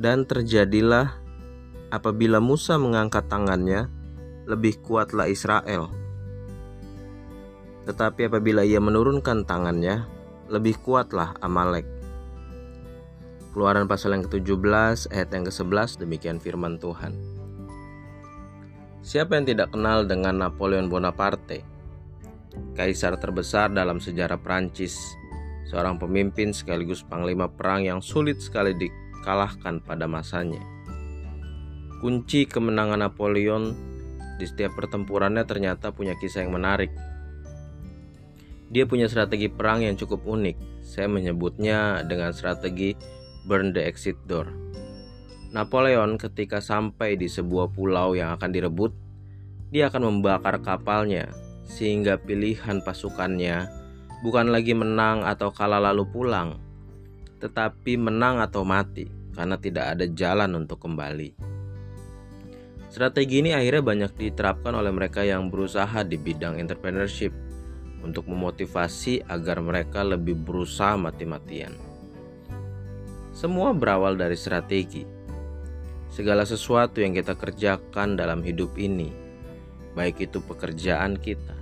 Dan terjadilah apabila Musa mengangkat tangannya, lebih kuatlah Israel. Tetapi apabila ia menurunkan tangannya, lebih kuatlah Amalek. Keluaran pasal yang ke-17 ayat yang ke-11 demikian firman Tuhan. Siapa yang tidak kenal dengan Napoleon Bonaparte? Kaisar terbesar dalam sejarah Prancis, seorang pemimpin sekaligus panglima perang yang sulit sekali dikalahkan pada masanya. Kunci kemenangan Napoleon di setiap pertempurannya ternyata punya kisah yang menarik. Dia punya strategi perang yang cukup unik. Saya menyebutnya dengan strategi burn the exit door. Napoleon ketika sampai di sebuah pulau yang akan direbut, dia akan membakar kapalnya sehingga pilihan pasukannya bukan lagi menang atau kalah lalu pulang, tetapi menang atau mati karena tidak ada jalan untuk kembali. Strategi ini akhirnya banyak diterapkan oleh mereka yang berusaha di bidang entrepreneurship untuk memotivasi agar mereka lebih berusaha mati-matian. Semua berawal dari strategi. Segala sesuatu yang kita kerjakan dalam hidup ini, baik itu pekerjaan kita,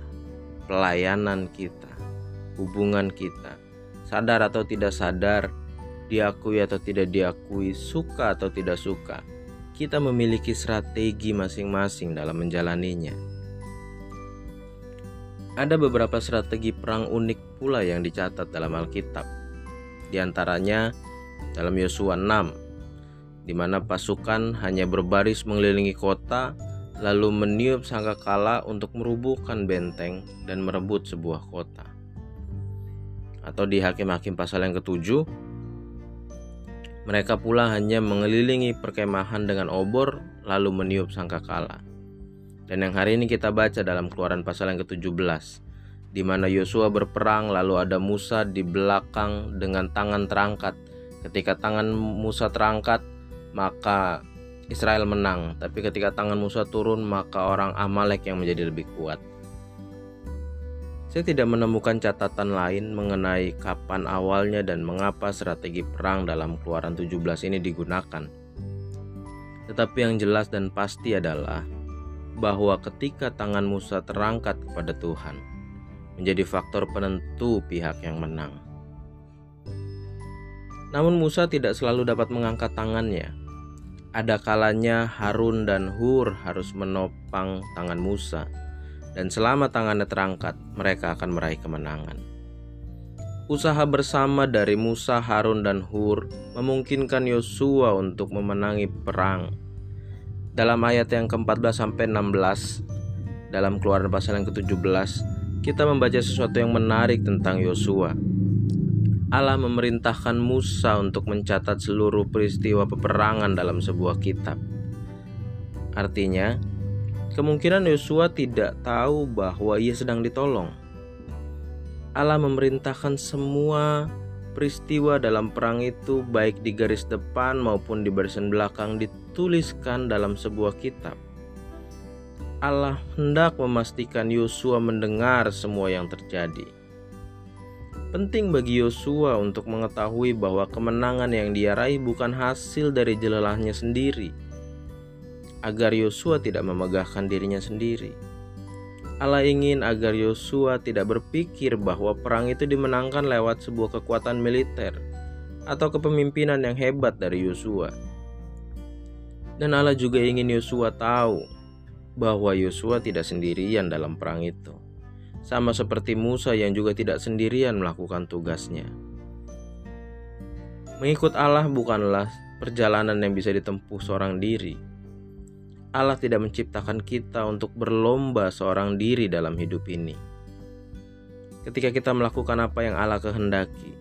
pelayanan kita, hubungan kita, sadar atau tidak sadar, diakui atau tidak diakui, suka atau tidak suka, kita memiliki strategi masing-masing dalam menjalaninya. Ada beberapa strategi perang unik pula yang dicatat dalam Alkitab. Di antaranya dalam Yosua 6, di mana pasukan hanya berbaris mengelilingi kota lalu meniup sangkakala untuk merubuhkan benteng dan merebut sebuah kota. Atau di Hakim-Hakim pasal yang ketujuh, mereka pula hanya mengelilingi perkemahan dengan obor lalu meniup sangkakala. Dan yang hari ini kita baca dalam keluaran pasal yang ke-17 di mana Yosua berperang lalu ada Musa di belakang dengan tangan terangkat. Ketika tangan Musa terangkat, maka Israel menang, tapi ketika tangan Musa turun, maka orang Amalek yang menjadi lebih kuat. Saya tidak menemukan catatan lain mengenai kapan awalnya dan mengapa strategi perang dalam Keluaran 17 ini digunakan. Tetapi yang jelas dan pasti adalah bahwa ketika tangan Musa terangkat kepada Tuhan, menjadi faktor penentu pihak yang menang. Namun Musa tidak selalu dapat mengangkat tangannya. Ada kalanya Harun dan Hur harus menopang tangan Musa dan selama tangannya terangkat, mereka akan meraih kemenangan. Usaha bersama dari Musa, Harun, dan Hur memungkinkan Yosua untuk memenangi perang. Dalam ayat yang ke-14 sampai 16 dalam Keluaran pasal yang ke-17, kita membaca sesuatu yang menarik tentang Yosua. Allah memerintahkan Musa untuk mencatat seluruh peristiwa peperangan dalam sebuah kitab. Artinya, Kemungkinan Yosua tidak tahu bahwa ia sedang ditolong. Allah memerintahkan semua peristiwa dalam perang itu baik di garis depan maupun di barisan belakang dituliskan dalam sebuah kitab. Allah hendak memastikan Yosua mendengar semua yang terjadi. Penting bagi Yosua untuk mengetahui bahwa kemenangan yang dia raih bukan hasil dari jelelahnya sendiri, agar Yosua tidak memegahkan dirinya sendiri. Allah ingin agar Yosua tidak berpikir bahwa perang itu dimenangkan lewat sebuah kekuatan militer atau kepemimpinan yang hebat dari Yosua. Dan Allah juga ingin Yosua tahu bahwa Yosua tidak sendirian dalam perang itu. Sama seperti Musa yang juga tidak sendirian melakukan tugasnya. Mengikut Allah bukanlah perjalanan yang bisa ditempuh seorang diri, Allah tidak menciptakan kita untuk berlomba seorang diri dalam hidup ini. Ketika kita melakukan apa yang Allah kehendaki,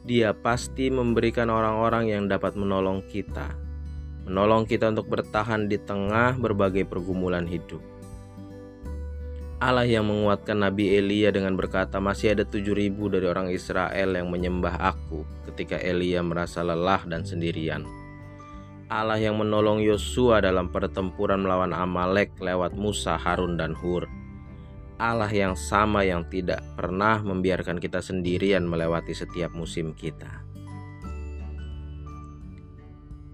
Dia pasti memberikan orang-orang yang dapat menolong kita, menolong kita untuk bertahan di tengah berbagai pergumulan hidup. Allah yang menguatkan Nabi Elia dengan berkata masih ada tujuh ribu dari orang Israel yang menyembah aku ketika Elia merasa lelah dan sendirian. Allah yang menolong Yosua dalam pertempuran melawan Amalek lewat Musa, Harun, dan Hur. Allah yang sama yang tidak pernah membiarkan kita sendirian melewati setiap musim kita.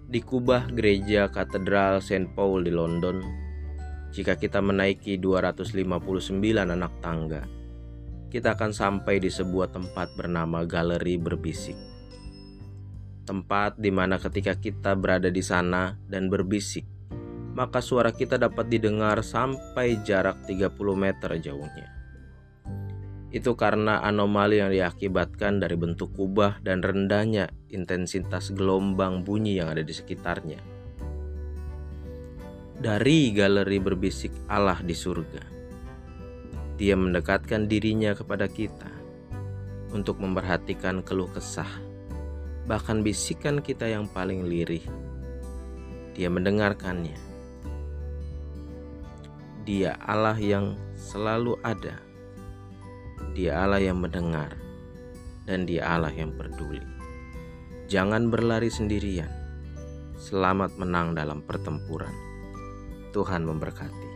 Di kubah gereja Katedral St. Paul di London, jika kita menaiki 259 anak tangga, kita akan sampai di sebuah tempat bernama Galeri Berbisik. Tempat di mana ketika kita berada di sana dan berbisik, maka suara kita dapat didengar sampai jarak 30 meter jauhnya. Itu karena anomali yang diakibatkan dari bentuk kubah dan rendahnya intensitas gelombang bunyi yang ada di sekitarnya. Dari galeri berbisik Allah di surga, Dia mendekatkan dirinya kepada kita untuk memperhatikan keluh kesah, bahkan bisikan kita yang paling lirih. Dia mendengarkannya. Dia Allah yang selalu ada dia Allah yang mendengar, dan Dia Allah yang peduli. Jangan berlari sendirian. Selamat menang dalam pertempuran. Tuhan memberkati.